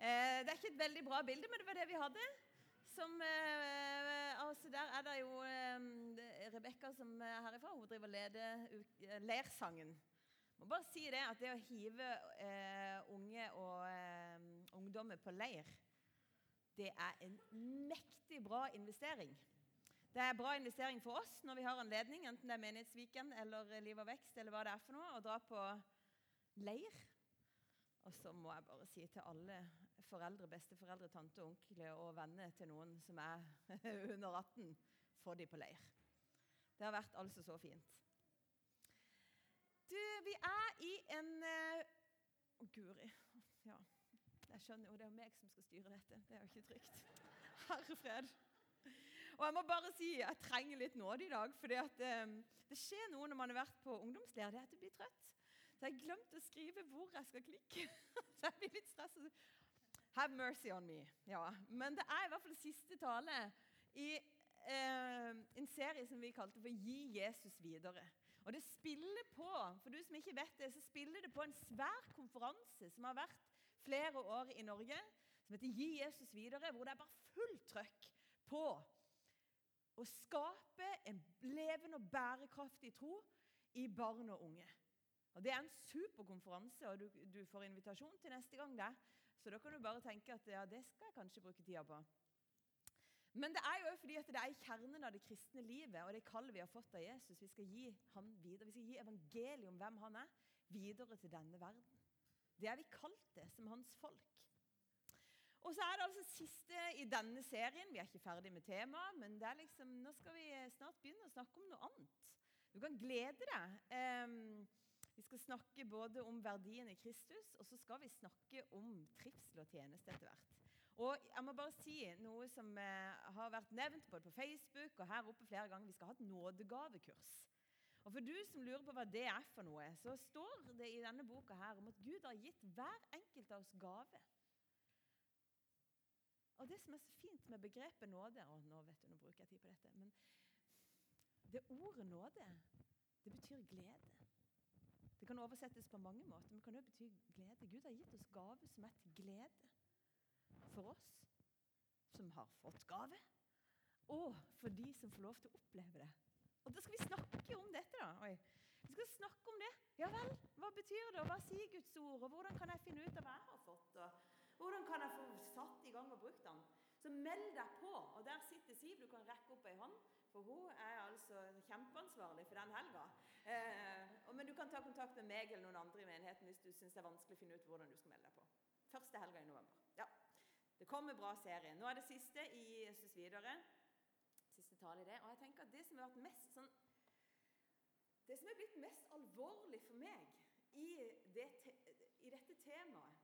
Eh, det er ikke et veldig bra bilde, men det var det vi hadde. Som, eh, altså der er det jo eh, Rebekka som er herifra. Hun driver leder uh, Leirsangen. må bare si det at det å hive eh, unge og eh, ungdommer på leir, det er en mektig bra investering. Det er bra investering for oss når vi har anledning, enten det er Menighetsviken eller Liv og vekst, eller hva det er for noe, å dra på leir. Og så må jeg bare si til alle foreldre, besteforeldre, tante, onkler og venner til noen som er under 18, få de på leir. Det har vært altså så fint. Du, vi er i en Å, uh, guri. Ja, jeg skjønner jo det er meg som skal styre dette. Det er jo ikke trygt. Herre fred. Og jeg må bare si jeg trenger litt nåde i dag. For um, det skjer noe når man har vært på ungdomsleir. Det er at du blir trøtt. Så jeg glemte å skrive hvor jeg skal klikke. Så jeg blir litt stresset. Have mercy on me. Ja. Men det er i hvert fall siste tale i eh, en serie som vi kalte for 'Gi Jesus videre'. Og det spiller på for du som ikke vet det, så spiller det på en svær konferanse som har vært flere år i Norge, som heter 'Gi Jesus videre', hvor det er bare fullt trøkk på å skape en levende og bærekraftig tro i barn og unge. Og Det er en super konferanse, og du, du, får invitasjon til neste gang. det. Så da kan du bare tenke at ja, det skal jeg kanskje bruke tida på. Men det er jo fordi at det er i kjernen av det kristne livet og det kallet vi har fått av Jesus. Vi skal gi ham videre, vi skal gi evangeliet om hvem han er, videre til denne verden. Det er vi kalt det som hans folk. Og så er det altså siste i denne serien. Vi er ikke ferdig med temaet, men liksom, nå skal vi snart begynne å snakke om noe annet. Du kan glede deg. Um, vi skal snakke både om verdien i Kristus, og så skal vi snakke om trivsel og tjeneste etter hvert. Og jeg må bare si noe som eh, har vært nevnt både på Facebook og her oppe flere ganger. Vi skal ha et nådegavekurs. Og For du som lurer på hva det er for noe, så står det i denne boka her om at Gud har gitt hver enkelt av oss gave. Og det som er så fint med begrepet nåde og nå vet du, nå bruker jeg tid på dette, men Det ordet nåde, det betyr glede. Det kan oversettes på mange måter, men kan også bety glede. Gud har gitt oss gave som er til glede for oss som har fått gave, og for de som får lov til å oppleve det. Og da skal vi snakke om dette. da. Oi. Vi skal snakke om det. Ja vel, hva betyr det, og hva sier Guds ord, og hvordan kan jeg finne ut av hva jeg har fått? og hvordan kan jeg få satt i gang og brukt den? Så meld deg på. Og der sitter Siv. Du kan rekke opp ei hånd. For hun er altså kjempeansvarlig for den helga. Eh, men du kan ta kontakt med meg eller noen andre i menigheten hvis du syns det er vanskelig å finne ut hvordan du skal melde deg på. Første helga i november. Ja. Det kommer bra serie. Nå er det siste i Jesus videre. Siste tale i det. Og jeg tenker at det som har vært mest sånn Det som er blitt mest alvorlig for meg i, det, i dette temaet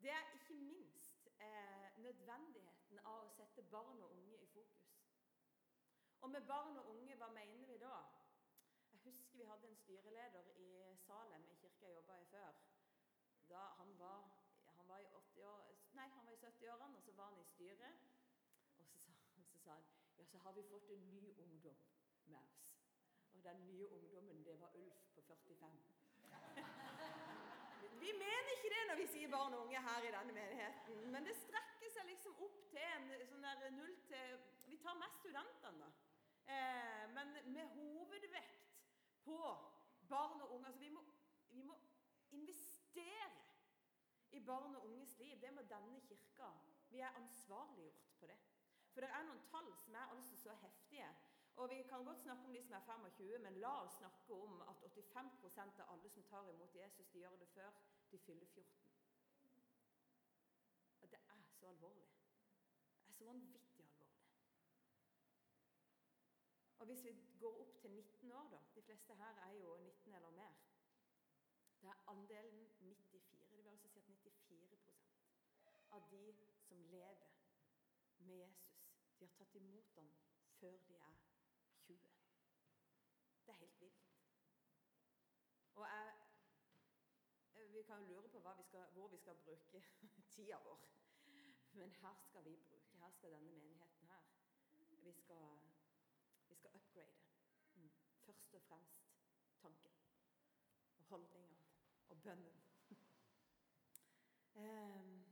det er ikke minst eh, nødvendigheten av å sette barn og unge i fokus. Og med barn og unge, hva mener vi da? Jeg husker vi hadde en styreleder i Salem, i kirka jeg jobba i før. Da han var, han var i 70-årene, og så var han i styret. Og så sa, så sa, han ja, så har vi fått en ny ungdom med oss. Og den nye ungdommen, det var Ulf på 45. Vi mener ikke det når vi sier barn og unge her i denne menigheten. Men det strekker seg liksom opp til en sånn der null til Vi tar mest studentene, da. Eh, men med hovedvekt på barn og unge. Altså vi må, vi må investere i barn og unges liv. Det må denne kirka. Vi er ansvarliggjort på det. For det er noen tall som er altså så heftige. Og Vi kan godt snakke om de som er 25, men la oss snakke om at 85% av alle som tar imot Jesus, de gjør det før de fyller 14. Og Det er så alvorlig. Det er så vanvittig alvorlig. Og Hvis vi går opp til 19 år, da De fleste her er jo 19 eller mer. Det er andelen 94. Det vil altså si at 94% av de som lever med Jesus, de har tatt imot ham før de er 20. Det er helt vilt. Og jeg, Vi kan jo lure på vi skal, hvor vi skal bruke tida vår. Men her skal vi bruke. Her skal denne menigheten her. Vi skal, vi skal upgrade. Mm. Først og fremst og bønnen. Um,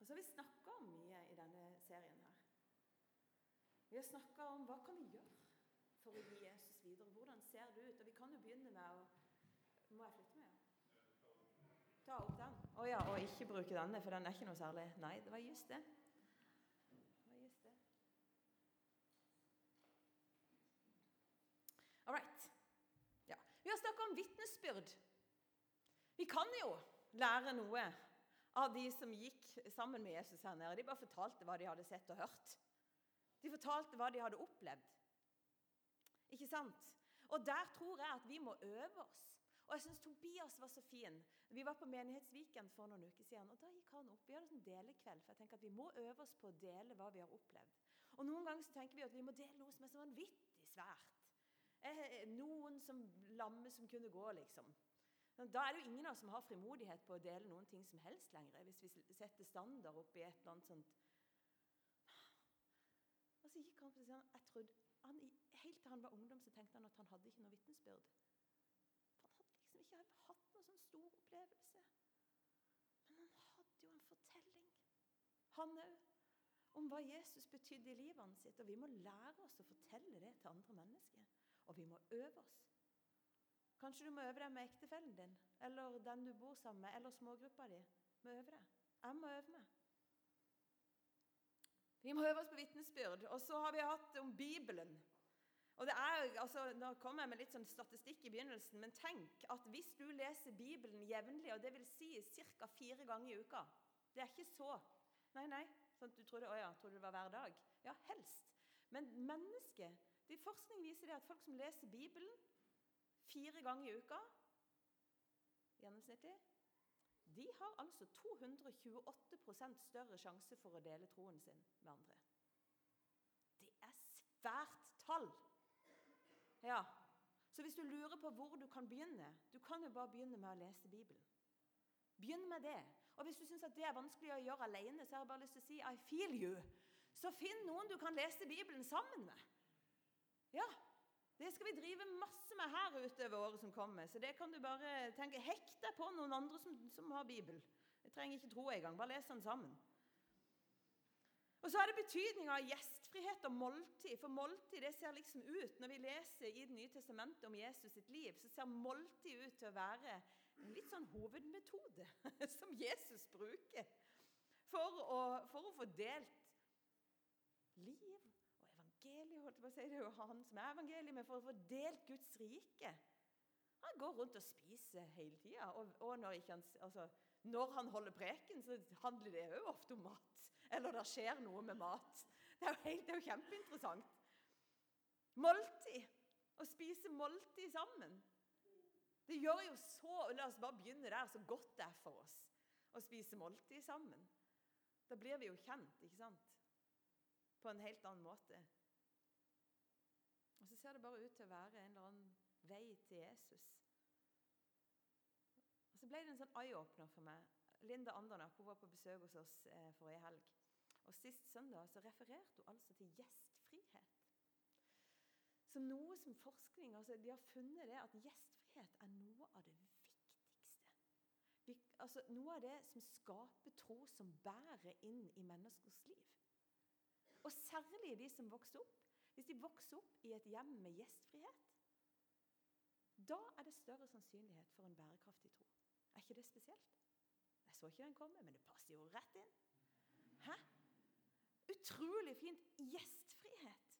Og så har vi snakka om mye i denne serien her. Vi har snakka om hva kan vi gjøre for å gi Jesus videre. Hvordan ser det ut? Og vi kan jo begynne med å Må jeg flytte meg? Ta opp den. Å oh ja, og ikke bruke denne, for den er ikke noe særlig. Nei, det var just det. Det var just det. All right. Ja. Vi har snakka om vitnesbyrd. Vi kan jo lære noe av de som gikk sammen med Jesus her nede. De bare fortalte hva de hadde sett og hørt. De fortalte hva de hadde opplevd. Ikke sant? Og der tror jeg at vi må øve oss. Og jeg syns Tobias var så fin. Vi var på Menighetsviken for noen uker siden. og Da gikk han opp. Vi hadde en delekveld. for jeg tenker at Vi må øve oss på å dele hva vi har opplevd. Og Noen ganger så tenker vi at vi må dele noe som er så vanvittig svært. Eh, noen som lamme som kunne gå, liksom. Da er det jo ingen av oss som har frimodighet på å dele noen ting som helst lenger. Hvis vi setter standard opp i et eller annet sånt Og så gikk han på og jeg trodde, han, Helt til han var ungdom, så tenkte han at han hadde ikke noe vitnesbyrd. Han hadde liksom ikke hatt noen sånn stor opplevelse. Men han hadde jo en fortelling, han òg, om hva Jesus betydde i livet sitt. Og vi må lære oss å fortelle det til andre mennesker. Og vi må øve oss. Kanskje du må øve deg med ektefellen din, eller den du bor sammen med, eller smågruppa di. Må øve deg. Jeg må øve meg. Vi må øve oss på vitnesbyrd. Og så har vi hatt om Bibelen. Og det er, altså, Nå kommer jeg med litt sånn statistikk i begynnelsen, men tenk at hvis du leser Bibelen jevnlig, og det vil si ca. fire ganger i uka Det er ikke så Nei, nei. Sånn at du trodde, å ja, trodde det var hver dag? Ja, helst. Men mennesket Forskning viser det at folk som leser Bibelen fire ganger i uka gjennomsnittlig, de har altså 228% større sjanse for å dele troen sin med andre. Det er svært tall. Ja, Så hvis du lurer på hvor du kan begynne Du kan jo bare begynne med å lese Bibelen. Begynn med det. Og hvis du syns det er vanskelig å gjøre alene, så har jeg bare lyst til å si I feel you. Så finn noen du kan lese Bibelen sammen med. Ja, det skal vi drive masse med her utover året som kommer. Så det kan du bare tenke. Hekt deg på noen andre som, som har Bibel. Jeg trenger ikke tro engang. Bare les den sammen. Og så er det betydninga av gjestfrihet og måltid. For måltid det ser liksom ut Når vi leser i Det nye testamentet om Jesus sitt liv, så ser måltid ut til å være en litt sånn hovedmetode som Jesus bruker for å, for å få delt liv evangeliet. holdt jeg på å si, Det er jo han som er evangeliet, men for å få delt Guds rike. Han går rundt og spiser hele tida. Og, og når, han, altså, når, han, holder preken, så handler det òg ofte om mat. Eller det skjer noe med mat. Det er jo, helt, det er jo kjempeinteressant. Måltid. Å spise måltid sammen. Det gjør jo så La oss bare begynne der, så godt det er for oss å spise måltid sammen. Da blir vi jo kjent, ikke sant? På en helt annen måte. Ser det bare ut til å være en eller annen vei til Jesus. Og Så ble det en sånn eye-åpner for meg. Linda Andernak hun var på besøk hos oss eh, forrige helg. Og Sist søndag så refererte hun altså til gjestfrihet. Som noe som forskning altså De har funnet det at gjestfrihet er noe av det viktigste. Vi, altså Noe av det som skaper tro, som bærer inn i menneskers liv. Og særlig de som vokste opp hvis de vokser opp i et hjem med gjestfrihet, da er det større sannsynlighet for en bærekraftig tro. Er ikke det spesielt? Jeg så ikke den komme, men det passer jo rett inn. Hæ? Utrolig fint. Gjestfrihet.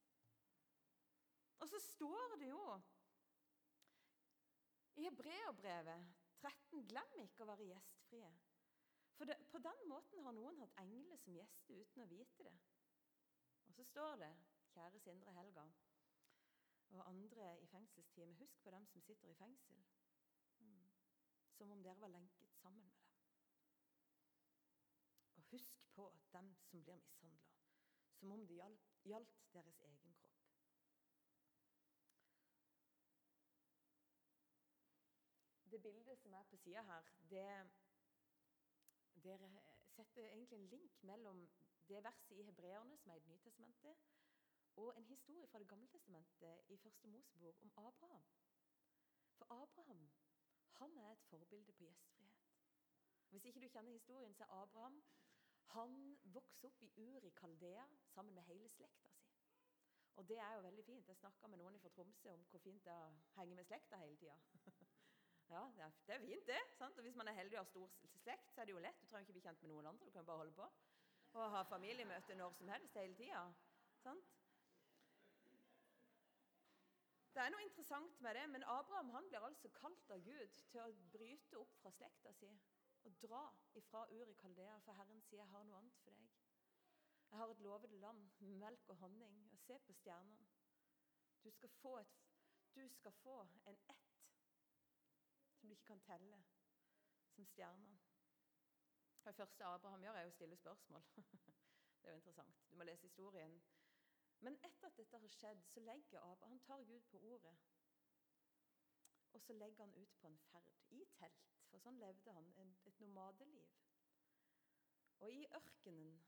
Og så står det jo i Hebreerbrevet 13.: Glem ikke å være gjestfrie. For det, på den måten har noen hatt engler som gjester uten å vite det. Og så står det kjære Sindre Helga og andre i fengselsteamet, husk på dem som sitter i fengsel. Mm. Som om dere var lenket sammen med dem. Og husk på dem som blir mishandla, som om det gjaldt deres egen kropp. Det bildet som er på sida her, det, dere setter egentlig en link mellom det verset i Hebreerne, som er i Nytestamentet, og en historie fra Det gamle testamentet i første Mosebok om Abraham. For Abraham han er et forbilde på gjestfrihet. Hvis ikke du kjenner historien, så er Abraham Han vokste opp i Ur i Kaldea sammen med hele slekta si. Og det er jo veldig fint. Jeg snakka med noen fra Tromsø om hvor fint det er å henge med slekta hele tida. ja, det er, det er, fint, det. Sant? Og hvis man er heldig og har stor slekt, så er det jo lett. Du trenger ikke bli kjent med noen andre. Du kan bare holde på og ha familiemøte når som helst hele tida. Det er noe interessant med det, men Abraham han blir altså kalt av Gud til å bryte opp fra slekta si og dra ifra Ur i Kaldea, for Herren sier 'Jeg har noe annet for deg'. Jeg har et lovet land, melk og honning, og se på stjernene. Du du skal få en ett som du ikke kan telle, som stjernene. Det første Abraham gjør, er å stille spørsmål. Det er jo interessant. Du må lese historien. Men etter at dette har skjedd, så legger Abba han tar Gud på ordet. Og så legger han ut på en ferd i telt, for sånn levde han et nomadeliv. Og i ørkenen,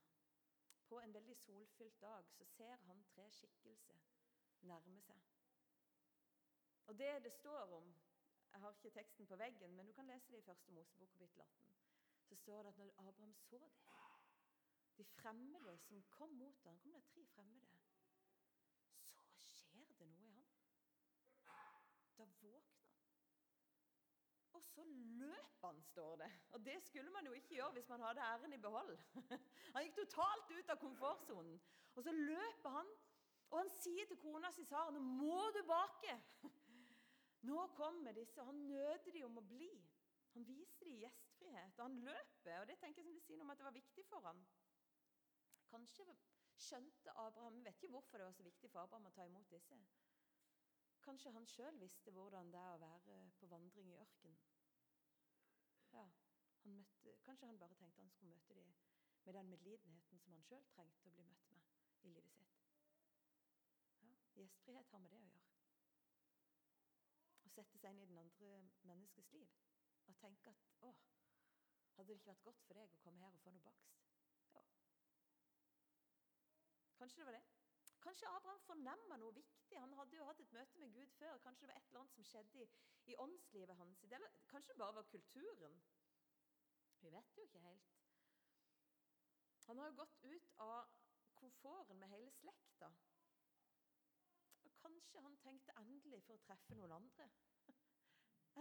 på en veldig solfylt dag, så ser han tre skikkelser nærme seg. Og det det står om Jeg har ikke teksten på veggen, men du kan lese det i første Mosebok kapittel 18 så står det at når Abraham så det De fremmede som kom mot ham, kom det tre fremmede. Så skjer det noe i ham. Da våkner han. Og så løper han, står det. Og det skulle man jo ikke gjøre hvis man hadde æren i behold. Han gikk totalt ut av komfortsonen. Og så løper han, og han sier til kona si Sara, 'Nå må du bake.' Nå kommer disse, og han nøder de om å bli. Han viser dem gjestfrihet, og han løper. og Det tenker jeg som det sier noe om at det var viktig for ham. Kanskje skjønte Abraham vet ikke hvorfor det var så viktig for Abraham å ta imot disse. Kanskje han sjøl visste hvordan det er å være på vandring i ørkenen. Ja, han møtte, kanskje han bare tenkte han skulle møte dem med den medlidenheten som han sjøl trengte å bli møtt med i livet sitt. Ja, Gjestfrihet har med det å gjøre. Å sette seg inn i den andre menneskets liv og tenke at å, hadde det ikke vært godt for deg å komme her og få noe bakst? Ja. Kanskje det var det. Kanskje Abraham fornemma noe viktig. Han hadde jo hatt et møte med Gud før. Kanskje det var et eller annet som skjedde i, i åndslivet hans. Kanskje det bare var kulturen. Vi vet jo ikke helt. Han har jo gått ut av komforten med hele slekta. Og Kanskje han tenkte endelig for å treffe noen andre.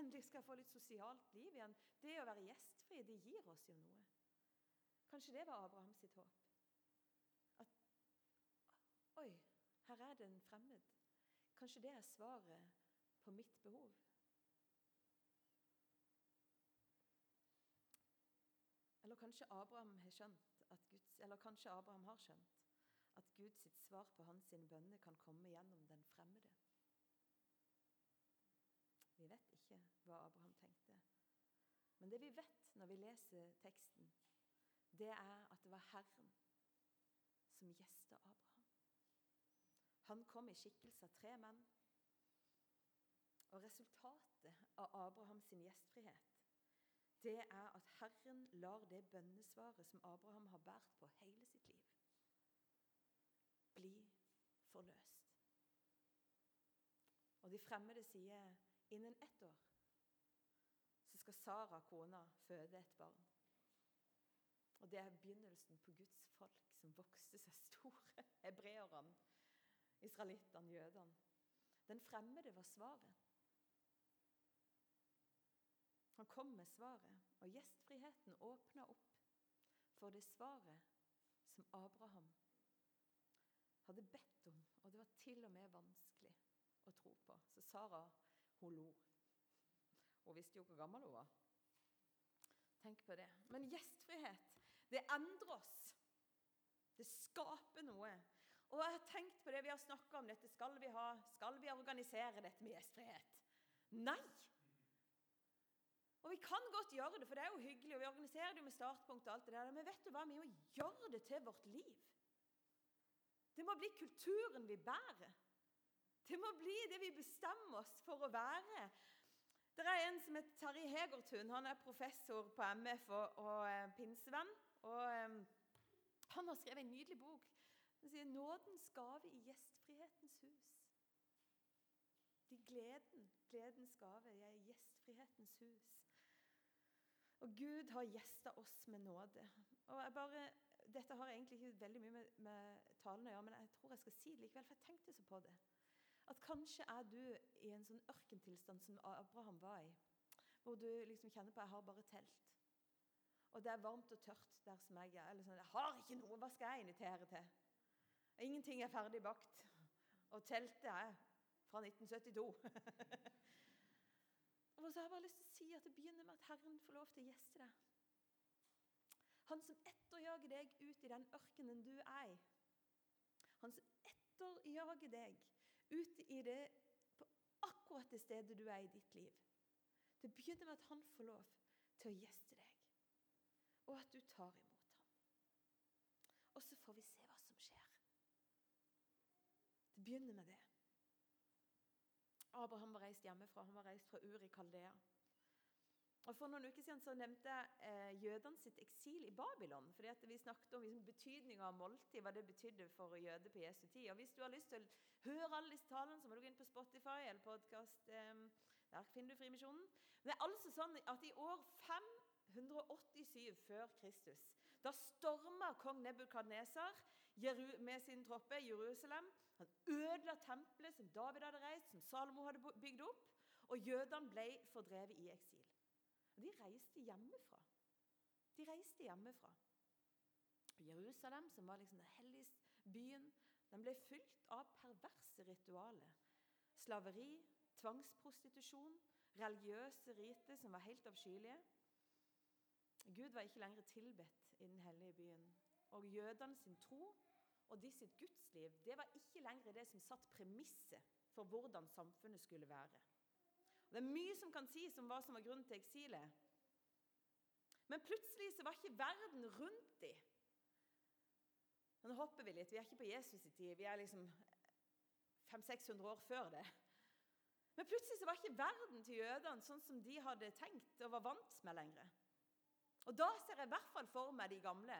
Endelig skal jeg få litt sosialt liv igjen. Det å være gjestfri, det gir oss jo noe. Kanskje det var Abrahams sitt håp. Oi, her er det en fremmed. Kanskje det er svaret på mitt behov. Eller kanskje Abraham har skjønt Guds, eller kanskje Abraham har skjønt at Guds svar på hans bønner kan komme gjennom den fremmede. Vi vet ikke hva Abraham tenkte. Men det vi vet når vi leser teksten, det er at det var Herren som gjesta Abraham. Han kom i skikkelse av tre menn. Og resultatet av Abrahams gjestfrihet det er at Herren lar det bønnesvaret som Abraham har båret på hele sitt liv, bli forløst. Og de fremmede sier Innen ett år så skal Sara, kona, føde et barn. Og Det er begynnelsen på Guds folk som vokste seg store. Hebreerne, israelittene, jødene. Den fremmede var svaret. Han kom med svaret, og gjestfriheten åpna opp for det svaret som Abraham hadde bedt om. Og det var til og med vanskelig å tro på. Så Sara hun lo. Hun visste jo hvor gammel hun var. Tenk på det. Men gjestfrihet, det endrer oss. Det skaper noe. Og jeg har tenkt på det vi har snakka om dette. Skal vi, ha, skal vi organisere dette med gjestfrihet? Nei! Og vi kan godt gjøre det, for det er jo hyggelig, og vi organiserer det jo med startpunkt og alt det der, men vet du hva? Vi må gjøre det til vårt liv. Det må bli kulturen vi bærer. Det må bli det vi bestemmer oss for å være. Det er en som heter Terje Hegertun. Han er professor på MF og, og eh, pinsevenn. Og um, Han har skrevet en nydelig bok. Han sier 'Nådens gave i gjestfrihetens hus'. De gleden, gledens gave i gjestfrihetens hus. Og Gud har gjesta oss med nåde. Og jeg bare, Dette har egentlig ikke veldig mye med, med talen å gjøre, men jeg tror jeg skal si det likevel, for jeg tenkte så på det. At kanskje er du i en sånn ørkentilstand som Abraham var i. Hvor du liksom kjenner på 'jeg har bare telt'. Og det er varmt og tørt der som jeg er. Eller sånn, 'Jeg har ikke noe, hva skal jeg invitere til?' Ingenting er ferdig bakt. Og teltet er fra 1972. og så har jeg bare lyst til å si at det begynner med at Herren får lov til å gjeste deg. Han som etterjager deg ut i den ørkenen du er i. Han som etterjager deg ut i det på akkurat det stedet du er i ditt liv. Det begynner med at han får lov til å gjeste deg, og at du tar imot ham. Og så får vi se hva som skjer. Det begynner med det. Abraham var reist hjemmefra. Han var reist fra Ur i Kaldea. Og For noen uker siden så nevnte jeg eh, jødene sitt eksil i Babylon. fordi at Vi snakket om liksom, betydninga av måltid, hva det betydde for jøder på Jesu tid. Og Hvis du har lyst til å høre alle disse talene, så må du gå inn på Spotify eller podkast. Eh, der finner du Frimisjonen. Det er altså sånn at i år 587 før Kristus, da storma kong Nebukadnesar med sin troppe Jerusalem. Han ødela tempelet som David hadde reist, som Salomo hadde bygd opp. Og jødene ble fordrevet i eksil. De reiste hjemmefra. De reiste hjemmefra. Jerusalem, som var liksom den hellige byen, den ble fylt av perverse ritualer. Slaveri, tvangsprostitusjon, religiøse riter som var helt avskyelige. Gud var ikke lenger tilbedt i den hellige byen. Og jødene sin tro og de sitt gudsliv det var ikke lenger det som satt premisset for hvordan samfunnet skulle være. Og det er mye som kan sies om hva som var grunnen til eksilet. Men plutselig så var ikke verden rundt dem. Nå hopper vi litt. Vi er ikke på Jesus' i tid. Vi er liksom 500-600 år før det. Men plutselig så var ikke verden til jødene sånn som de hadde tenkt og var vant med lenger. Og Da ser jeg i hvert fall for meg de gamle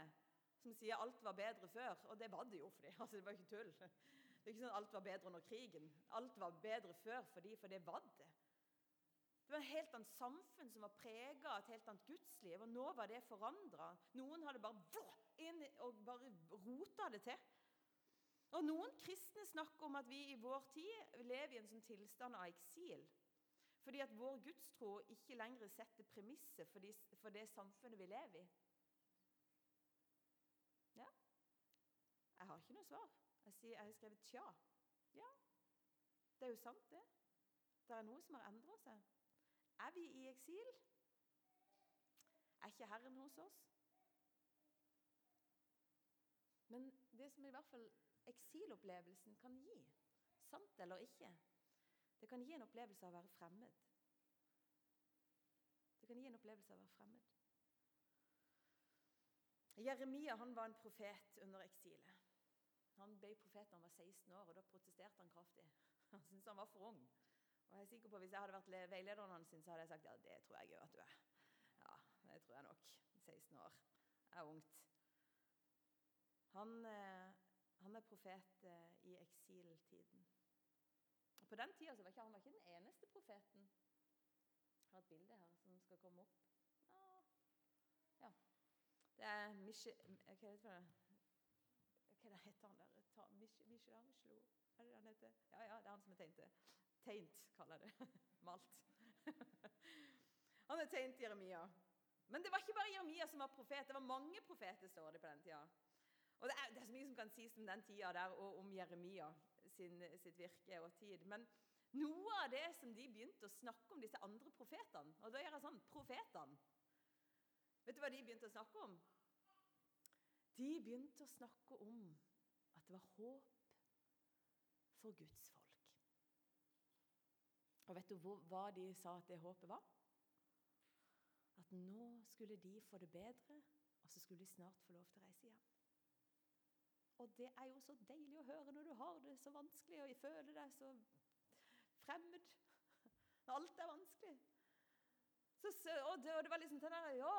som sier alt var bedre før. Og det var det jo for dem. Altså, det var ikke tull. Det er ikke sånn alt var bedre under krigen. Alt var bedre før for dem, for det var det. Det var et helt annet samfunn som var prega av et helt annet gudsliv. Og nå var det forandra. Noen hadde bare inn og bare rota det til. Og Noen kristne snakker om at vi i vår tid lever i en sånn tilstand av eksil. Fordi at vår gudstro ikke lenger setter premisset for, de, for, det samfunnet vi lever i. Ja. Jeg har ikke noe svar. Jeg, sier, jeg har skrevet 'tja'. Ja, det er jo sant, det. Det er noe som har endra seg. Er vi i eksil? Er ikke Herren hos oss? Men det som i hvert fall eksilopplevelsen kan gi. Sant eller ikke. Det kan gi en opplevelse av å være fremmed. Det kan gi en opplevelse av å være fremmed. Jeremia han var en profet under eksilet. Han ble profet da han var 16 år, og da protesterte han kraftig. Han syntes han var for ung. Og jeg er sikker på Hvis jeg hadde vært veilederen hans, så hadde jeg sagt ja, det tror jeg jo at du er. Ja, det tror jeg nok. 16 år. Er ungt. Han, eh, han er profet eh, i eksiltiden. Og På den tida var ikke, han var ikke den eneste profeten. Jeg har et bilde her som skal komme opp. Ja. Det er Michel, Hva heter det? Hva det heter han der? Michelangelo? Er det det han heter? Ja, ja, det er han som er tegnet. Tegnt, kaller jeg det. Malt. han er tegnet Jeremia. Men det var ikke bare Jeremia som var profet. Det var mange profeter, står det på den tida. Og det er, det er, så mye som kan sies om den tida der, og om Jeremia sin, sitt virke og tid. Men noe av det som de begynte å snakke om, disse andre profetene Og da gjør jeg sånn Profetene. Vet du hva de begynte å snakke om? De begynte å snakke om at det var håp for Guds folk. Og vet du hva de sa at det håpet var? At nå skulle de få det bedre, og så skulle de snart få lov til å reise hjem. Og det er jo så deilig å høre når du har det så vanskelig og føler deg så fremmed. Når alt er vanskelig. Så, og, det, og, det, var liksom den der Ja,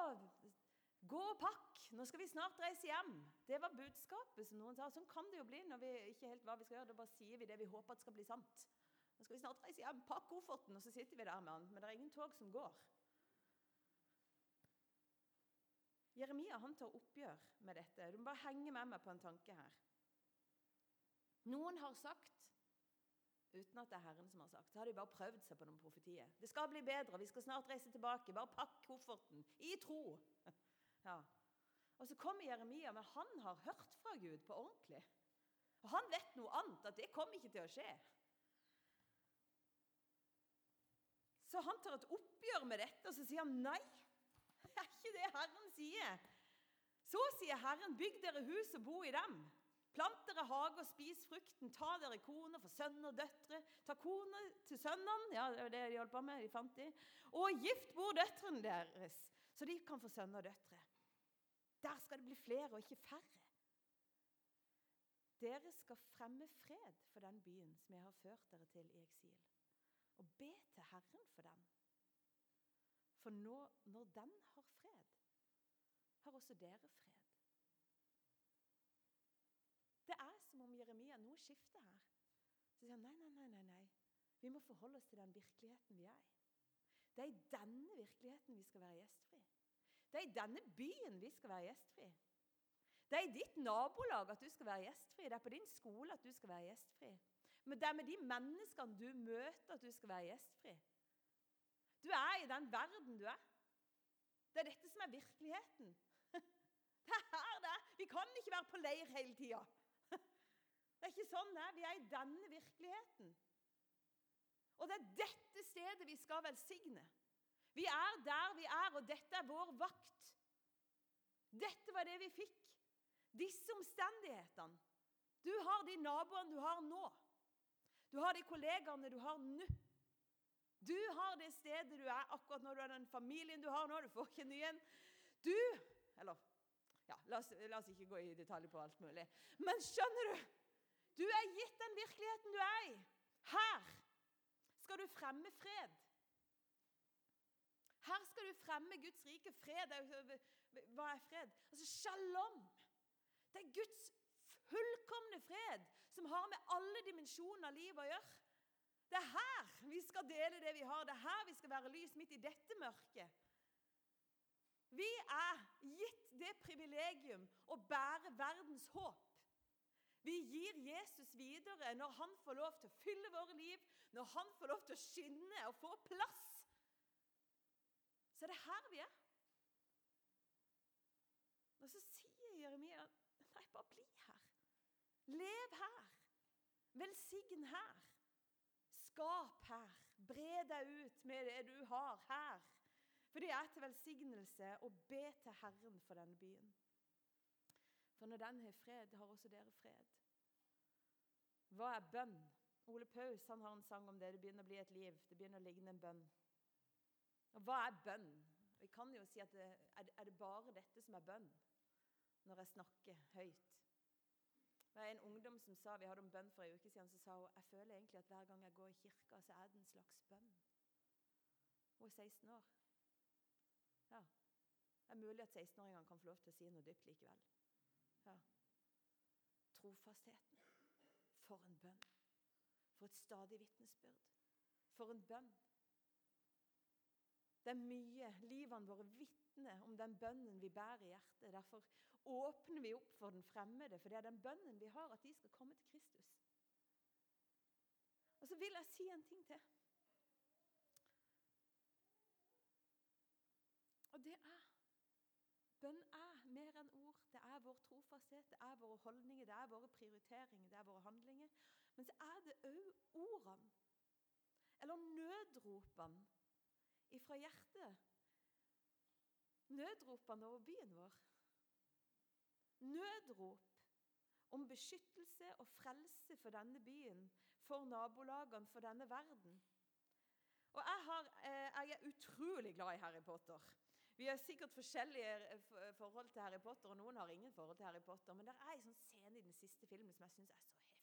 gå og pakk, nå skal vi snart reise hjem. Det var budskapet som noen sa. Sånn kan det jo bli når vi ikke helt hva vi skal gjøre. Da bare sier vi det vi håper at skal bli sant. Nå skal vi snart reise hjem. Pakk kofferten, og så sitter vi der med han. Men det er ingen tog som går. Jeremia han tar oppgjør med dette. Du må bare henge med meg på en tanke her. Noen har sagt, uten at det er Herren som har sagt, så har de bare prøvd seg på noen profetier. Det skal bli bedre, vi skal snart reise tilbake. Bare pakk kofferten. I tro. Ja. Og så kommer Jeremia, men han har hørt fra Gud på ordentlig. Og han vet noe annet, at det kommer ikke til å skje. Så han tar et oppgjør med dette, og så sier han nei. Det er ikke det Herren sier. Så sier Herren, bygg dere hus og bo i dem. Plant dere hage og spis frukten. Ta dere koner for sønner og døtre. Ta koner til sønnene, ja, det var det de holdt på med, de fant de. Og gift bor døtrene deres, så de kan få sønner og døtre. Der skal det bli flere og ikke færre. Dere skal fremme fred for den byen som jeg har ført dere til i eksil. Og be til Herren for den. For nå, når den har fred, har også dere fred. Det er som om Jeremia Noe skifter her. Så sier han nei, nei, nei, nei, nei. Vi må forholde oss til den virkeligheten vi er i. Det er i denne virkeligheten vi skal være gjestfri. Det er i denne byen vi skal være gjestfri. Det er i ditt nabolag at du skal være gjestfri. Det er på din skole at du skal være gjestfri. Men det er med de menneskene du møter, at du skal være gjestfri. Du er i den verden du er. Det er dette som er virkeligheten. Det er her det er. Vi kan ikke være på leir hele tida. Det er ikke sånn det er. Vi er i denne virkeligheten. Og det er dette stedet vi skal velsigne. Vi er der vi er, og dette er vår vakt. Dette var det vi fikk. Disse omstendighetene. Du har de naboene du har nå. Du har de kollegaene du har nå. Du har det stedet du er akkurat nå. Du har den familien du har nå. Du får ikke ny en. Du Eller ja, la oss, la oss ikke gå i detalj på alt mulig. Men skjønner du? Du er gitt den virkeligheten du er i. Her skal du fremme fred. Her skal du fremme Guds rike. Fred Hva er fred? Altså shalom. Det er Guds fullkomne fred som har med alle dimensjoner av livet å gjøre. Det er her vi skal dele det vi har. Det er her vi skal være lys midt i dette mørket. Vi er gitt det privilegium å bære verdens håp. Vi gir Jesus videre når han får lov til å fylle våre liv, når han får lov til å skinne og få plass. Så er det er her vi er. Og så sier Jeremia nei, bare bli her. Lev her. Velsign her. Skap her. Bre deg ut med det du har her. For det er til velsignelse å be til Herren for denne byen. For når den har fred, har også dere fred. Hva er bønn? Ole Paus han har en sang om det. Det begynner å bli et liv. Det begynner å ligne en bønn. Hva er bønn? Vi kan jo si at det, Er det bare dette som er bønn? Når jeg snakker høyt. Det var en ungdom som sa, Vi hadde om bønn for en uke siden. Så sa hun jeg føler egentlig at hver gang jeg går i kirka, så er det en slags bønn. Hun er 16 år. Ja. Det er mulig at 16-åringene kan få lov til å si noe dypt likevel. Ja. Trofastheten. For en bønn. For et stadig vitnesbyrd. For en bønn. Det er mye. Livene våre vitner om den bønnen vi bærer i hjertet. Derfor åpner vi opp for den fremmede, for det er den bønnen vi har, at de skal komme til Kristus. Og så vil jeg si en ting til. Og det er Bønn er mer enn ord. Det er vår trofasthet, det er våre holdninger, det er våre prioriteringer, det er våre handlinger. Men så er det òg ordene, eller nødropene ifra hjertet. Nødropene over byen vår. Nødrop om beskyttelse og frelse for denne byen, for nabolagene, for denne verden. Og jeg, har, eh, jeg er utrolig glad i Harry Potter. Vi har sikkert forskjellige eh, forhold til Harry Potter, og noen har ingen forhold til Harry Potter. Men det er en sånn scene i den siste filmen som jeg syns er så heftig.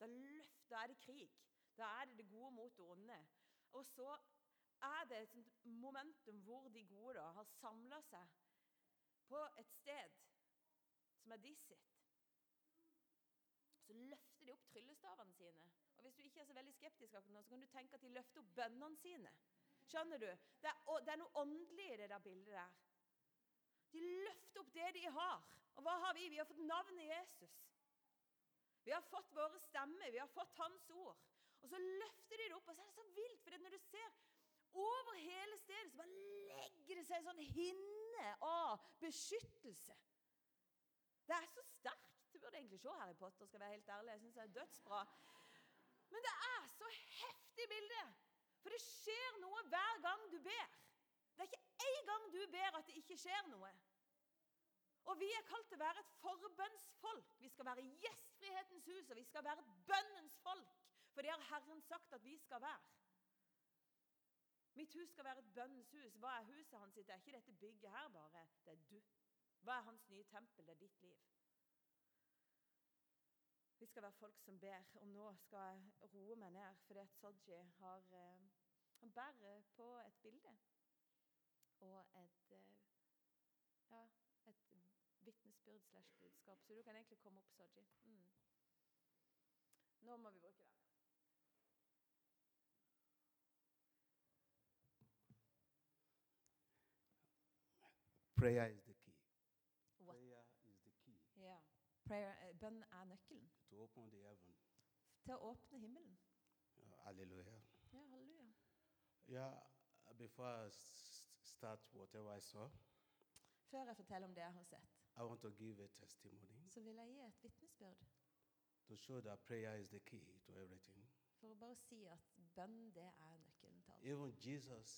Da, løft, da er det krig. Da er det det gode mot det onde. Og så er det et momentum hvor de gode da har samla seg på et sted som er de sitt. Så løfter de opp tryllestavene sine. Og Hvis du ikke er så veldig skeptisk, så kan du tenke at de løfter opp bønnene sine. Skjønner du? Det er, det er noe åndelig i det der bildet der. De løfter opp det de har. Og hva har vi? Vi har fått navnet Jesus. Vi har fått våre stemmer, vi har fått Hans ord. Og så løfter de det opp, og så er det så vilt. For når du ser over hele stedet, så bare legger det seg en sånn hinne av beskyttelse. Det er så sterkt. Du burde egentlig se Harry Potter. skal være helt ærlig. Jeg synes det er dødsbra. Men det er så heftig bilde. For det skjer noe hver gang du ber. Det er ikke én gang du ber at det ikke skjer noe. Og vi er kalt til å være et forbønnsfolk. Vi skal være gjestfrihetens hus, og vi skal være et bønnens folk. For det har Herren sagt at vi skal være. Mitt hus skal være et bønnens hus. Hva er huset hans? Det er ikke dette bygget her bare. Det er du. Hva er hans nye tempel? Det er ditt liv. Vi skal være folk som ber. Og nå skal jeg roe meg ned, fordi at Soji har eh, Han bærer på et bilde og et eh, ja, et vitnesbyrd slash budskap. Så du kan egentlig komme opp, Soji. Mm. Nå må vi bruke den. Prayer is the key. What? Prayer is the key Ja. Prayer, eh, bønn er nøkkelen to open the heaven. til å åpne himmelen. Uh, hallelujah. Ja, halleluja. Yeah, before I s- start whatever I saw, Før jeg forteller om det jeg har sett, I want to give a testimony så vil jeg gi et vitnesbyrd. to show that prayer is the key to everything. For å bare si at bønn, det er nøkkelen til alt. Even Jesus,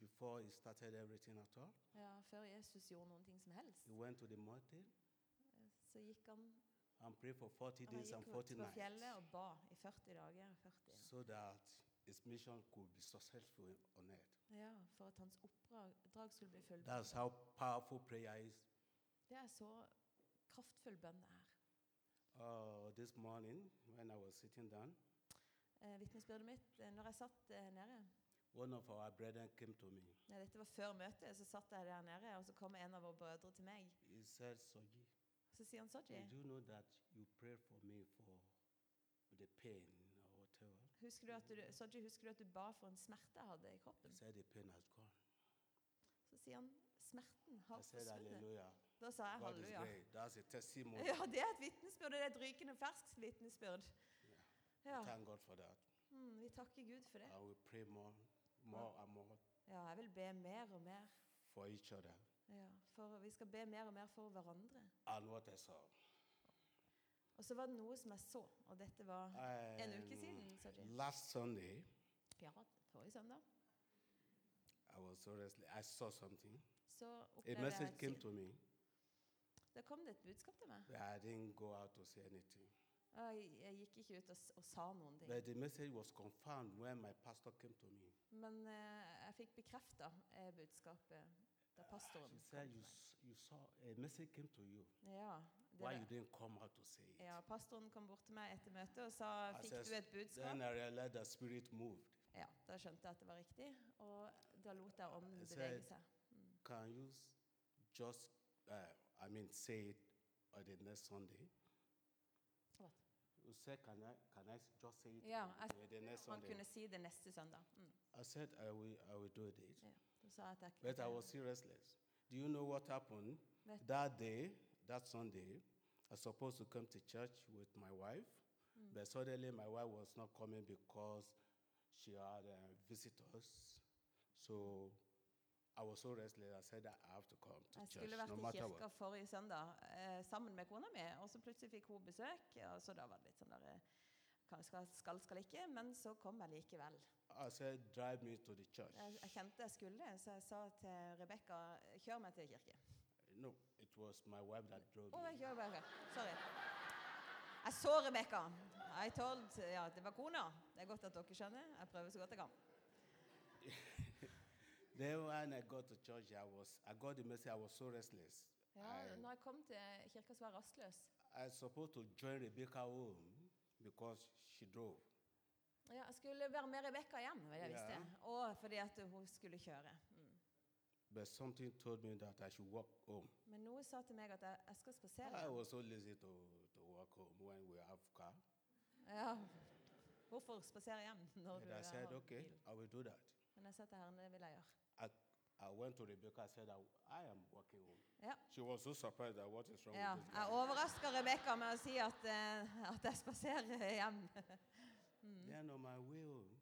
before he started everything at all, Ja, før Jesus gjorde noen ting som helst, he went to the mountain så gikk han, and prayed for 40 han days and 40 ut på fjellet nights og ba i 40 dager. og 40. so that his mission could be successful on earth. Ja, for at hans oppdrag skulle bli fullbrakt. That's how powerful prayer is. Det er så kraftfull bønn er. Uh, this morning, when I was sitting down, Eh, Vitnesbyrdet mitt eh, når jeg satt eh, nede one of our brethren came to me. ja, Dette var før møtet, så satt jeg der nede, og så kom en av våre brødre til meg. He said, Soji, Så sier han Soji, did you know that you prayed for me for the pain or whatever? husker du at du, Soji, husker du at du ba for en smerte jeg hadde i He kroppen? said, the pain has gone. Så sier han smerten har said, forsvunnet. hallelujah. Da sa jeg God is halleluja. great. That's a testimony. Ja, det er et vitnesbyrd. Det er et rykende ferskt vitnesbyrd. Ja. Thank God for that. Mm, vi takker Gud for det. I will pray more, more and more Ja, jeg vil be mer og mer. for each other. Ja, for Vi skal be mer og mer for hverandre. And what I saw. Og så var det noe som jeg så, og dette var en uke siden. Sorry. last Sunday, Ja, forrige søndag. I was so restless. I saw something. Så A opplevde jeg message et came syn. to me. Da kom det et budskap til meg. but I didn't go out to see anything. Jeg, gikk ikke ut og, og sa noen ting. But the message was confirmed when my pastor came to me. Men eh, jeg fikk bekrefta eh, budskapet da pastoren She kom said, you, s- you saw a message came to you. Ja, det Why you didn't come out to say it? ja, pastoren kom bort til meg etter møtet og sa I Fikk du et budskap? Then I realized the spirit moved. Ja, Da skjønte jeg at det var riktig, og da lot jeg ånden I bevege said- seg. Can you s- just, uh, I mean, say it on the next Sunday? You said, can I, can I just say it Ja, jeg, the next Sunday? kunne si det neste søndag. Mm. I said, I will, I will do it. Ja, da sa at jeg But I was restless. Do you know what happened? Vet- That day, that Sunday, I was supposed to come to church with my wife, but suddenly my wife was not coming because she had uh, visitors. So I was so restless. I said, I have to come to Jeg church skulle vært no i kirka what. forrige søndag eh, sammen med kona mi, og så plutselig fikk hun besøk. Og så da var det litt sånn der eh, skal, skal, skal ikke, men så kom jeg likevel. I said, drive me to the church. Jeg, jeg kjente jeg skulle, så jeg sa til Rebekka kjør meg til kirke. No, it was my wife that drove oh, me. jeg bare. Sorry. Jeg så Rebekka. I told, ja, det var kona. Det er godt at dere skjønner. Jeg prøver så godt jeg kan. Then when I got to church, I was I got the message. I was so restless. Ja, I, når jeg kom til kirka, så var jeg rastløs. I was supposed to join Rebecca home because she drove. Ja, jeg skulle være med Rebekka hjem, var det jeg visste. Og fordi at hun skulle kjøre. Mm. But something told me that I should walk home. Men noe sa til meg at jeg, jeg skal I spasere. was so lazy to, to walk home when we have car. Ja. Hvorfor spasere hjem når And du I said, har okay, bil? I will do that. Men jeg sa til Herren, det vil jeg gjøre. I, I went to Rebecca. and said, I, I am walking home. Ja. She was so surprised that what is wrong Ja, with this jeg guy. overrasker Rebekka med å si at, eh, at jeg spaserer hjem. Then on my way home,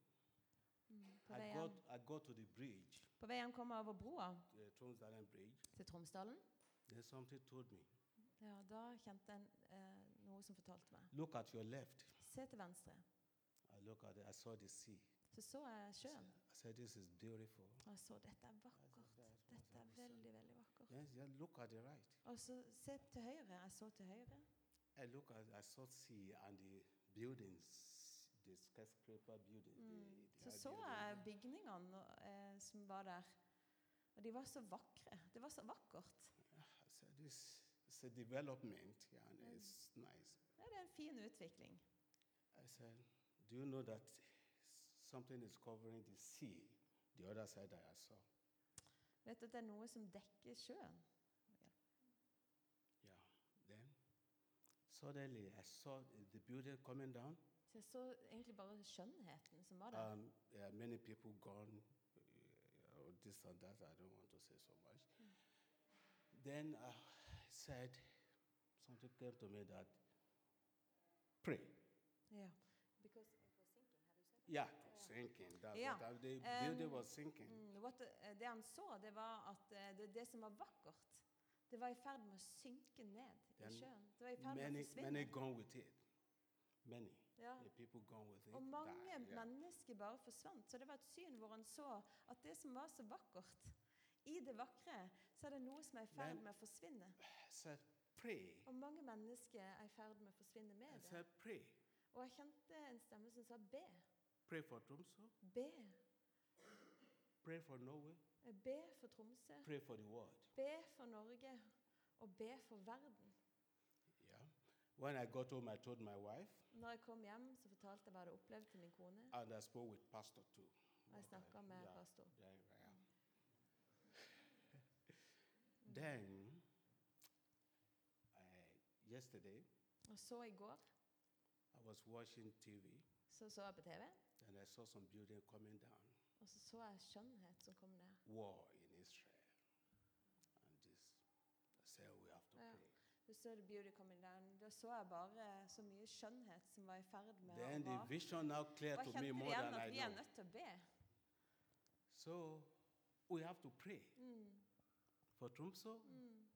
På I vei got, hjem, I got to the bridge, på vei hjem kom jeg over broa the Tromsdalen Bridge. til Tromsdalen. Then something told me, Ja, Da kjente jeg eh, noe som fortalte meg. look at your left. Se til venstre. I look at it, I saw the sea. Så så jeg sjøen. I said, this is beautiful. Og jeg så dette er vakkert. Dette er veldig, veldig vakkert. Yes, yeah, look at the right. Og så se til høyre. Jeg så til høyre. I look at, I saw sea and the buildings, the skyscraper buildings. Mm. The, Så the så jeg bygningene eh, som var der. Og de var så vakre. Det var så vakkert. I said, this is a development yeah, and Mm. it's nice. Ja, det er en fin utvikling. I said, do you know that something is covering the sea, the other side I saw? Vet at det er noe som dekker sjøen? Yeah. Then suddenly I saw the building coming down. Så jeg så egentlig bare skjønnheten som var der. Um, yeah, many people gone, uh, this and that. I don't want to say so much. Then uh, I said, something came to me that pray. Ja. Because it was sinking, have you said that? Yeah, sinking. Yeah. the Um, building was sinking. Mm, what eh, det han så, det var at eh, det, det som var vakkert, det var i ferd med å synke ned i sjøen. Det var i ferd med å forsvinne. many gone with it. Many. Ja. The people gone with it. Og mange yeah. mennesker bare forsvant. Så det var et syn hvor han så at det som var så vakkert, i det vakre, så er det noe som er i ferd med å forsvinne. Said. Og mange mennesker er i ferd med å forsvinne med I det. Og jeg kjente en stemme som sa be. Pray for Tromsø. Be. Pray for Norway. Be for Tromsø. Pray for the world. Be for Norge. Og be for verden. Yeah. When I got home, I told my wife, Når jeg kom hjem, så fortalte jeg hva jeg hadde opplevd til min kone. and I spoke with Pastor too. Og jeg snakka med Yeah, pastor. yeah, yeah. then, I, yesterday, Og så i går I was watching TV, så så jeg på TV, and I saw some building coming down. og så så jeg skjønnhet som kom ned. War in Israel. And this, I said, we have to pray. Du så the beauty coming down. Da så jeg bare så mye skjønnhet som var i ferd med Then å the vare. vision now clear Og to me kjente more igjen than at I vi er know. nødt til å be. So we have to pray Mm, for Tromso, mm,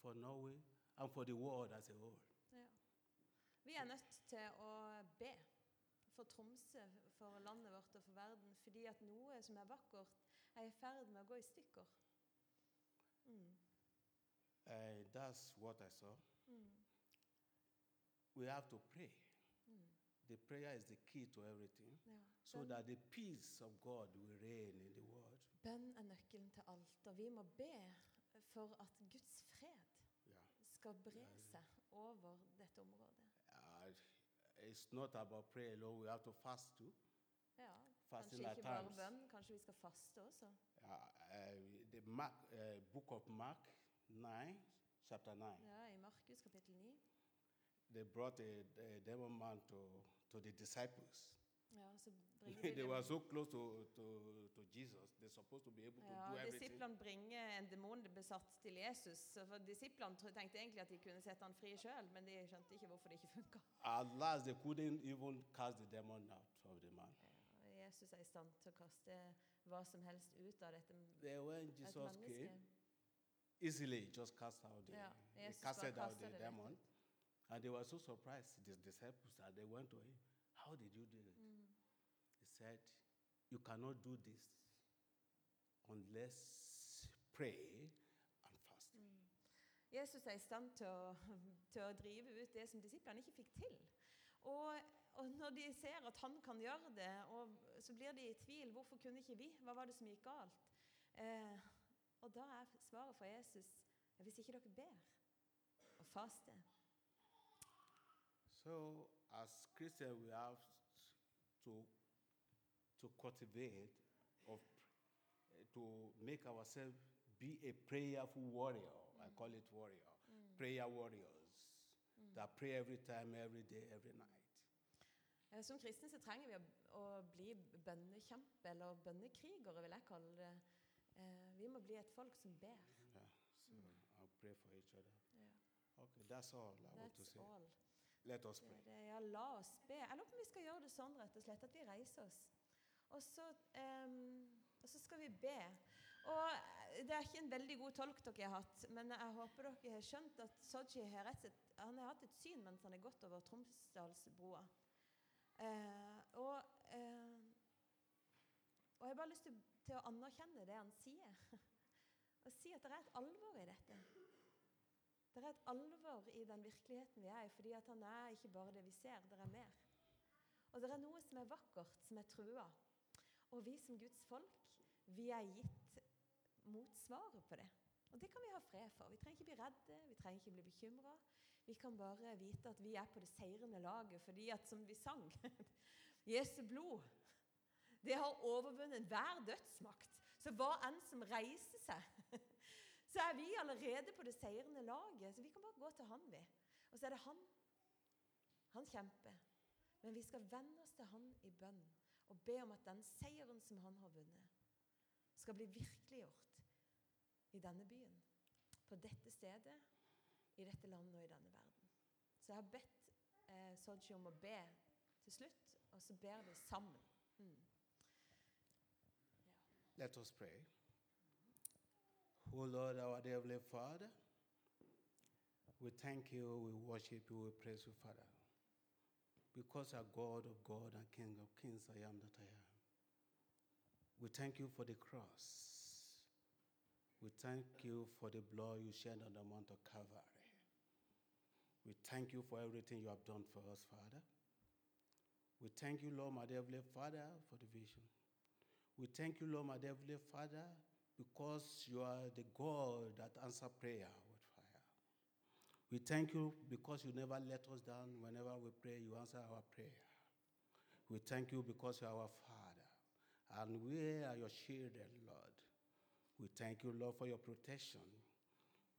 for Norway, and for the world as a whole. ja. Vi er nødt til å be for Tromsø, for landet vårt og for verden, fordi at noe som er vakkert, er i ferd med å gå i stykker. Mm, Uh, that's what I saw. mm, We have to pray. mm. The prayer is the key to everything, Ja. so that the peace of God will reign in the world. Bønn er nøkkelen til alt, og vi må be for at Guds fred skal bre seg over dette området. It's not about prayer alone. We have to fast too. Ja, Fasting Kanskje at ikke bare times. bønn, kanskje vi skal faste også. Uh, uh, the Mark, uh, book of Mark 9, chapter 9. Ja, I Markus kapittel 9 They brought a, a demon man to, to the disciples. Ja, they were so close to, to, to Jesus. They're supposed to be able to do everything. Disiplene bringer en demonbesatt til Jesus. For Disiplene tenkte egentlig at de kunne sette han fri sjøl, men de skjønte ikke hvorfor det ikke funka. Last, they couldn't even cast the demon out of the man. Jesus er i stand til å kaste hva som helst ut av dette mennesket. Easily just cast out the, Ja, he Jesus casted out the demon. And they were so surprised, the disciples, that they went to him. How did you do it? Said, You cannot do this unless pray and fast. Mm. Jesus er i stand til å, til å drive ut det som disiplene ikke fikk til. Og, og når de ser at han kan gjøre det, og så blir de i tvil. Hvorfor kunne ikke vi? Hva var det som gikk galt? Eh, og da er svaret fra Jesus hvis ikke dere ber og faster. So, as Christians, we have to, to cultivate, of, to make ourselves be a prayerful warrior. I call it warrior. Prayer warriors that pray every time, every day, every night. Eh, Som kristne så trenger vi å, å bli bønnekjempe, eller bønnekrigere, vil jeg kalle det. Eh, vi må bli et folk som ber. Yeah. So I'll pray for each other. Ja. Okay, that's all I want to That's say. all. Let us pray. er det. Ja, la oss be. Jeg lurer på om vi skal gjøre det sånn, rett og slett, at vi reiser oss. Og så, um, og så skal vi be. Og eh, Det er ikke en veldig god tolk dere har hatt, men jeg håper dere har skjønt at Soji har har hatt et syn mens han har gått over Tromsdalsbroa. Uh, og, uh, og jeg har bare lyst til, til å anerkjenne det han sier. Og si at det er et alvor i dette. Det er et alvor i den virkeligheten vi er i, fordi at han er ikke bare det vi ser, det er mer. Og det er noe som er vakkert, som er trua. Og vi som Guds folk, vi er gitt motsvaret på det. Og det kan vi ha fred for. Vi trenger ikke bli redde, vi trenger ikke bli bekymra. Vi kan bare vite at vi er på det seirende laget, fordi at som vi sang Jesu blod, det har overvunnet hver dødsmakt. Så hva enn som reiser seg, så er vi allerede på det seirende laget. Så vi kan bare gå til han, vi. Og så er det han. Han kjemper. Men vi skal venne oss til han i bønn og be om at den seieren som han har vunnet, skal bli virkeliggjort i denne byen, på dette stedet, i dette landet og i denne verden. Så jeg har bedt eh, Soji om å be til slutt, og så ber vi sammen. Mm. Let us pray. Oh Lord, our Heavenly Father, we thank you, we worship you, we praise you, Father. Because you are God of God and King of kings, I am that I am. We thank you for the cross. We thank you for the blood you shed on the Mount of Calvary. We thank you for everything you have done for us, Father. We thank you, Lord, my Heavenly Father, for the vision. We thank you, Lord, my Heavenly Father, because you are the God that answer prayer. We thank you because you never let us down. Whenever we pray, you answer our prayer. We thank you because you are our Father, and we are your children, Lord. We thank you, Lord, for your protection.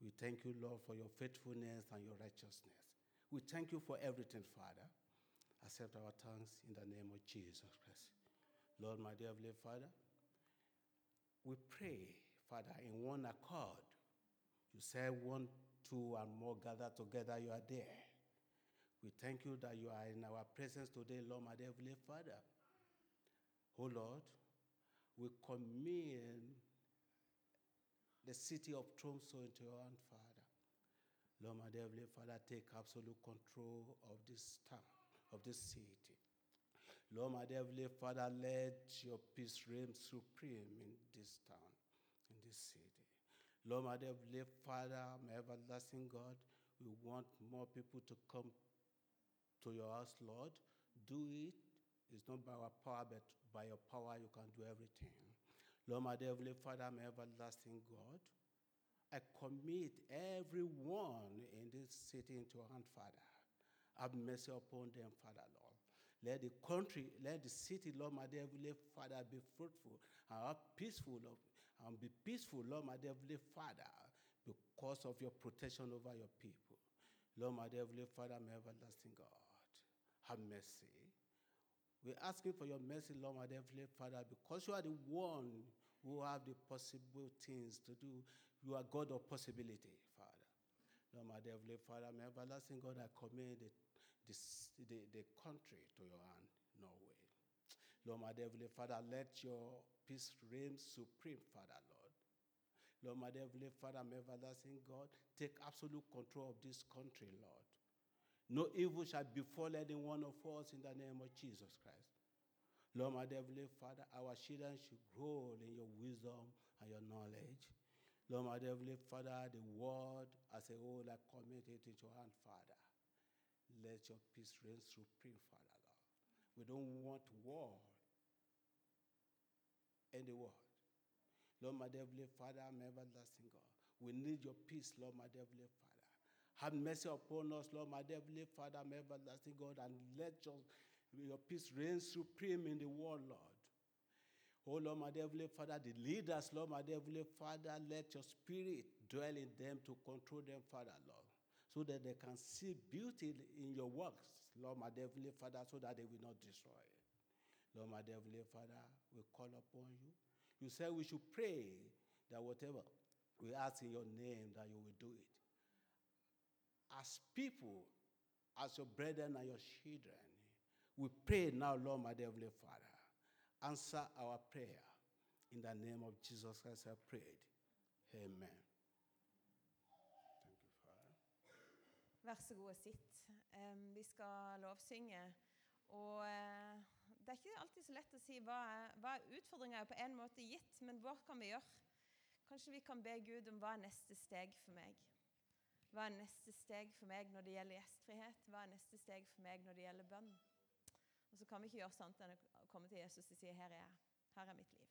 We thank you, Lord, for your faithfulness and your righteousness. We thank you for everything, Father. Accept our thanks in the name of Jesus Christ. Lord, my dear Heavenly Father, we pray, Father, in one accord. You say one, two, and more gather together, you are there. We thank you that you are in our presence today, Lord, my Heavenly Father. Oh Lord, we commend the city of Tromso into your hand, Father. Lord, my Heavenly Father, take absolute control of this town, of this city. Lord, my Heavenly Father, let your peace reign supreme in this town, in this city. Lord, my dear Father, my everlasting God, we want more people to come to your house, Lord. Do it. It's not by our power, but by your power you can do everything. Lord, my dear Father, my everlasting God, I commit everyone in this city into your hand, Father. Have mercy upon them, Father, Lord. Let the country, let the city, Lord, my dear Father, be fruitful and peaceful, Lord, and be peaceful, Lord, my Heavenly Father, because of your protection over your people. Lord, my Heavenly Father, my everlasting God, have mercy. We're asking for your mercy, Lord, my Heavenly Father, because you are the one who have the possible things to do. You are God of possibility, Father. Lord, my Heavenly Father, my everlasting God, I commend the, the, the country to your hand. Lord, my Heavenly Father, let your peace reign supreme, Father, Lord. Lord, my Heavenly Father, my everlasting God, take absolute control of this country, Lord. No evil shall befall any one of us in the name of Jesus Christ. Lord, my Heavenly Father, our children should grow in your wisdom and your knowledge. Lord, my Heavenly Father, the world as a whole, I commit it into your hand, Father. Let your peace reign supreme, Father, Lord. We don't want war in the world. Lord, my Heavenly Father, my everlasting God. We need your peace, Lord, my Heavenly Father. Have mercy upon us, Lord, my Heavenly Father, my everlasting God, and let your, your peace reign supreme in the world, Lord. Oh, Lord, my Heavenly Father, the leaders, Lord, my Heavenly Father, let your spirit dwell in them to control them, Father, Lord, so that they can see beauty in your works, Lord, my Heavenly Father, so that they will not destroy it. Lord, my Heavenly Father, we call upon you. You said we should pray that whatever we ask in your name, that you will do it. As people, as your brethren and your children, we pray now, Lord, my Heavenly Father, answer our prayer. In the name of Jesus Christ, I prayed. Amen. Thank you, Father. Vær så god og sitt. Em, vi skal lovsynge. Og eh, det er ikke alltid så lett å si hva hva utfordringa er på en måte gitt, men hva kan vi gjøre? Kanskje vi kan be Gud om hva er neste steg for meg? Hva er neste steg for meg når det gjelder gjestfrihet? Hva er neste steg for meg når det gjelder bønn? Og så kan vi ikke gjøre sånt enn å komme til Jesus og si 'Her er jeg. Her er mitt liv'.